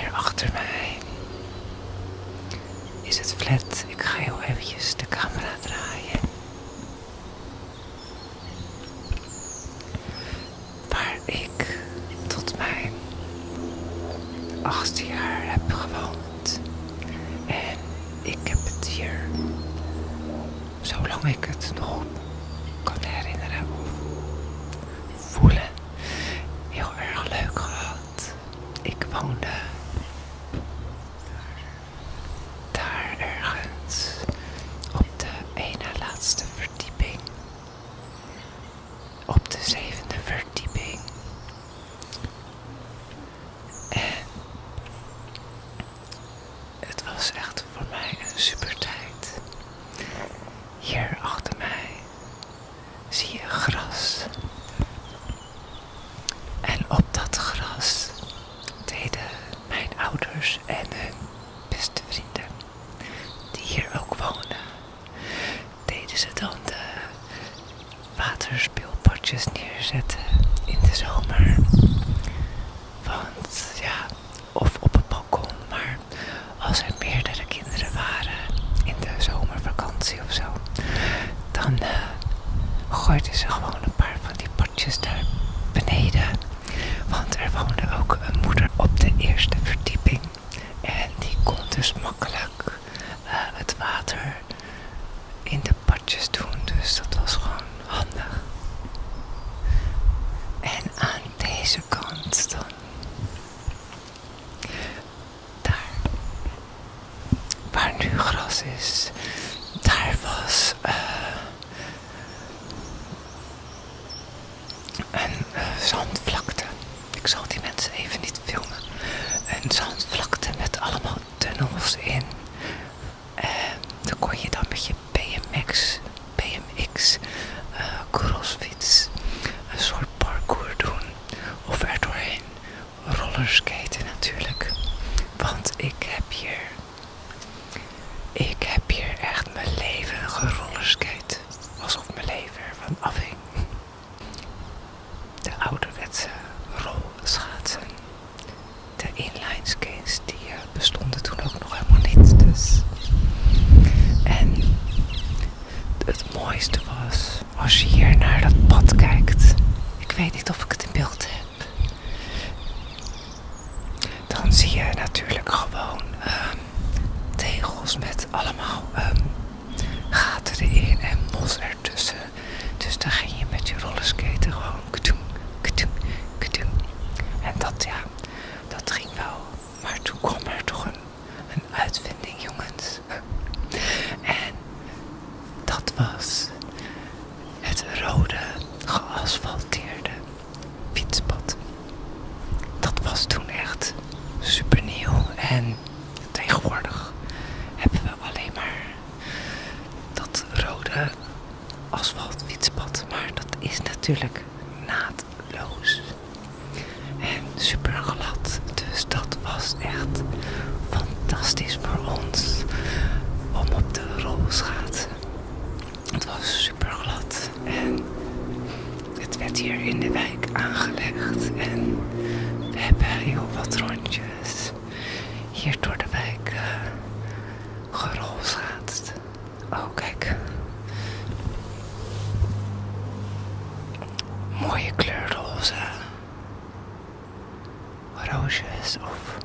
hier achter mij is het flat. Ik ga heel eventjes de camera draaien. zandvlakte. Ik zal die mensen even niet filmen. Een zandvlakte met allemaal tunnels in. gerolschaatst. Oh, kijk. Mooie kleur roze. Roosjes of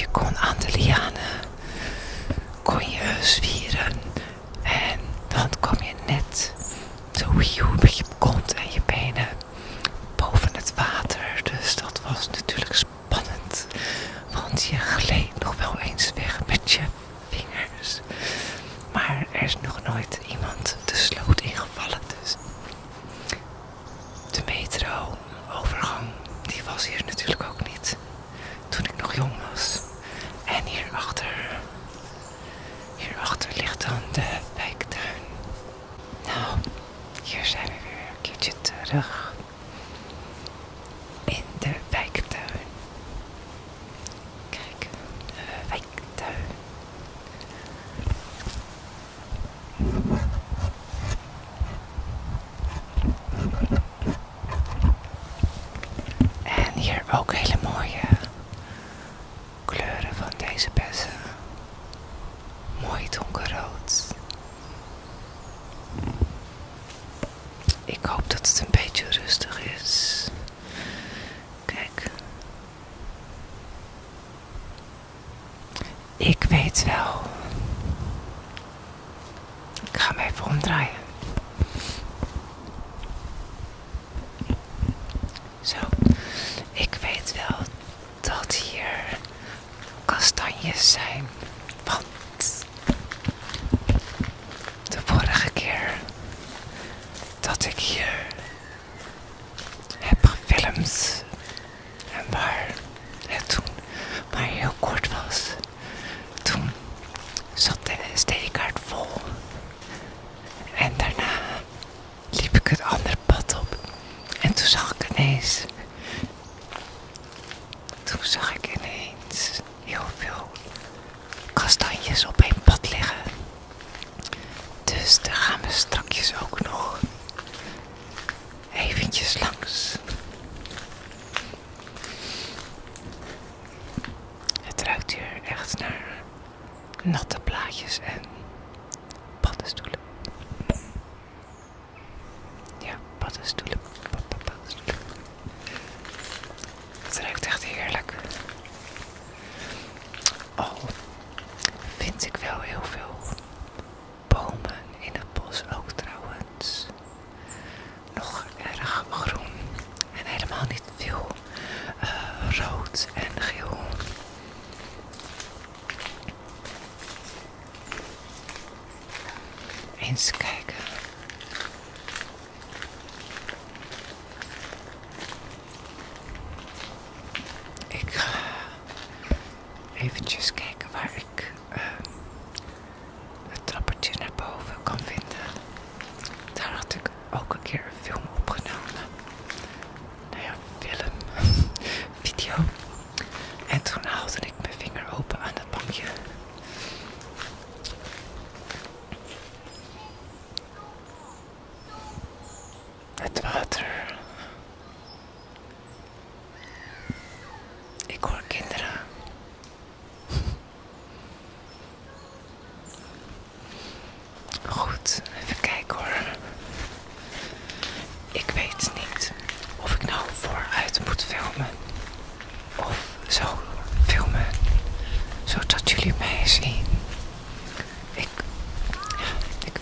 ik, maar je ook hele mooie kleuren van deze bessen. Mooi donkerrood. Ik hoop dat het een beetje nice.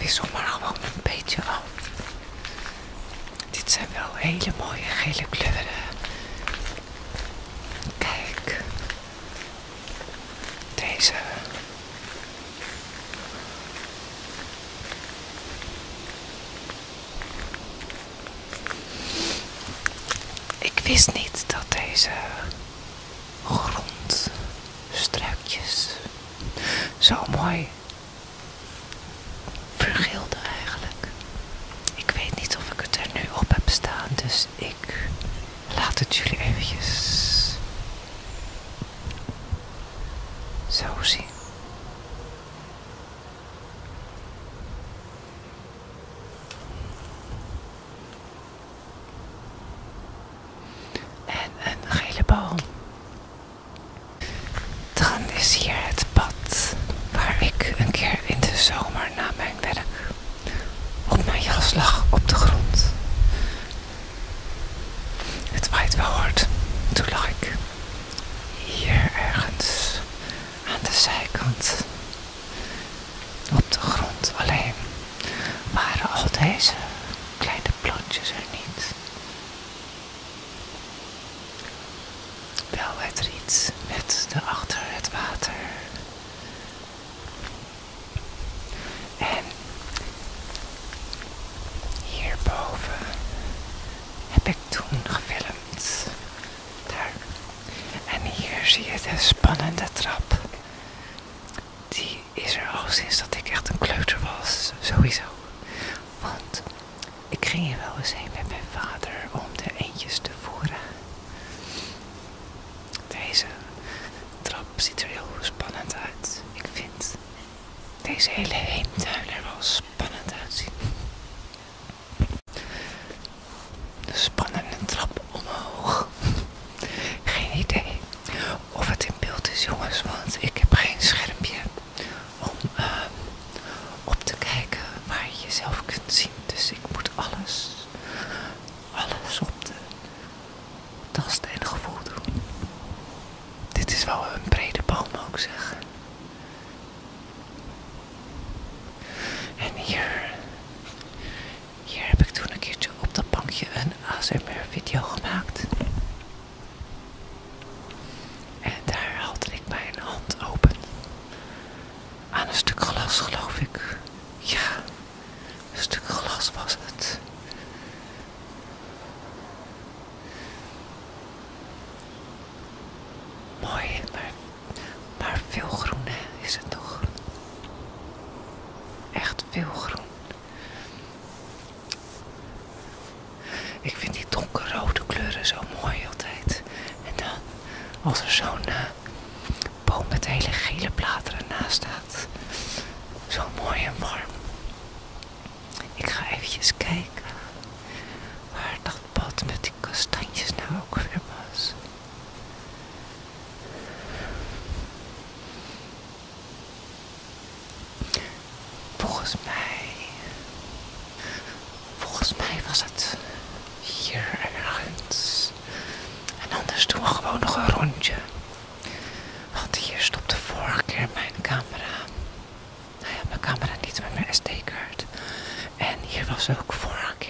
rizzel maar gewoon een beetje af. Dit zijn wel hele mooie gele kleuren. zomer na mijn werk op mijn jaslag. ziet er heel spannend uit. Ik vind deze hele heemte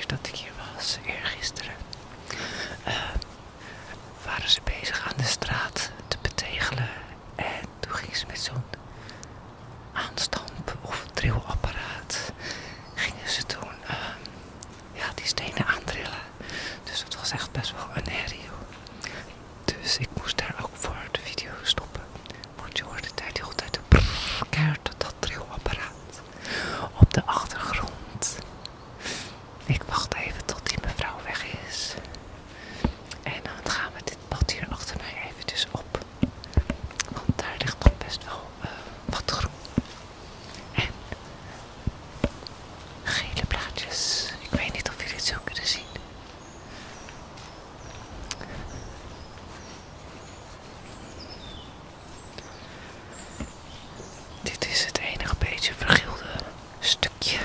vorige keer dat ik hier штуки.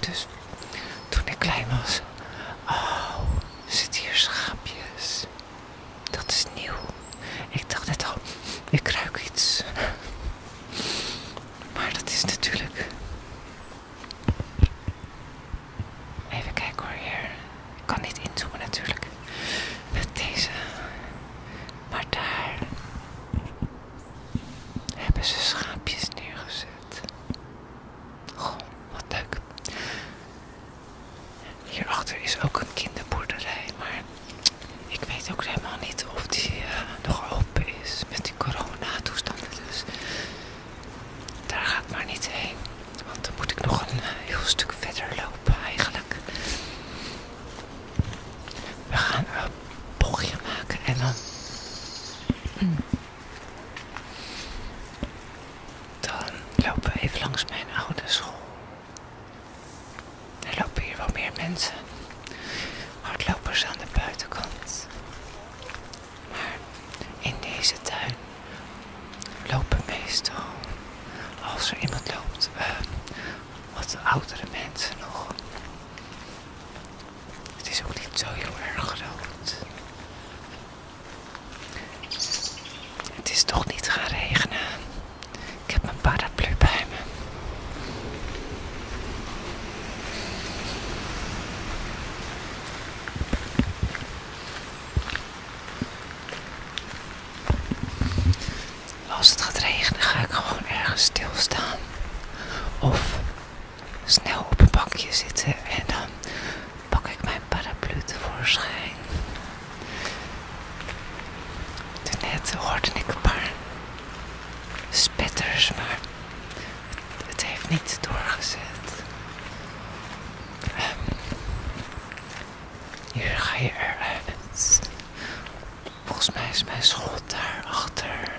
Dus toen ik klein was, Youngsman out. buiten hoorde ik een paar spetters, maar het, heeft niet doorgezet. Ehm, hier ga je eruit. Volgens mij is mijn daar achter.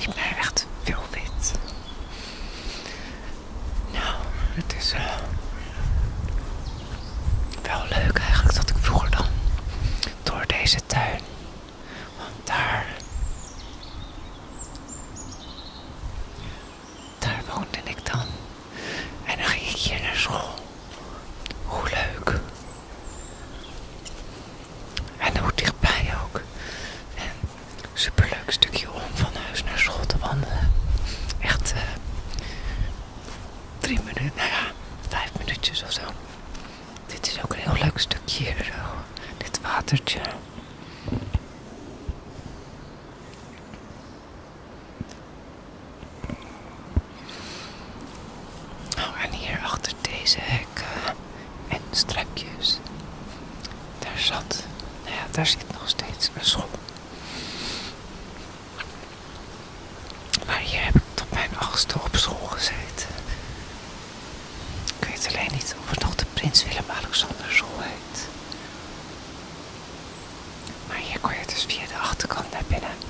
Bloody Mary. daar zit nog steeds een school. Maar hier heb ik tot mijn achtste op school gezeten. Ik weet alleen niet of het nog de Prins Willem-Alexander school heet. Maar hier kon je dus via de achterkant naar binnen.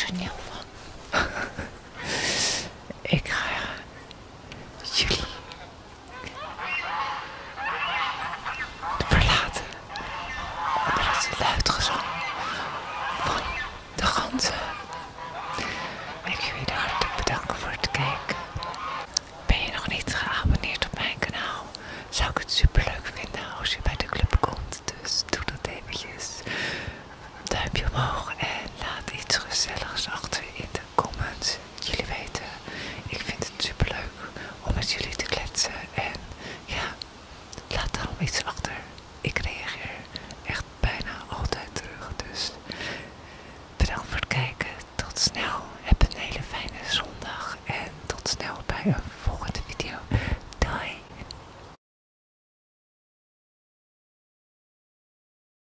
Черняву.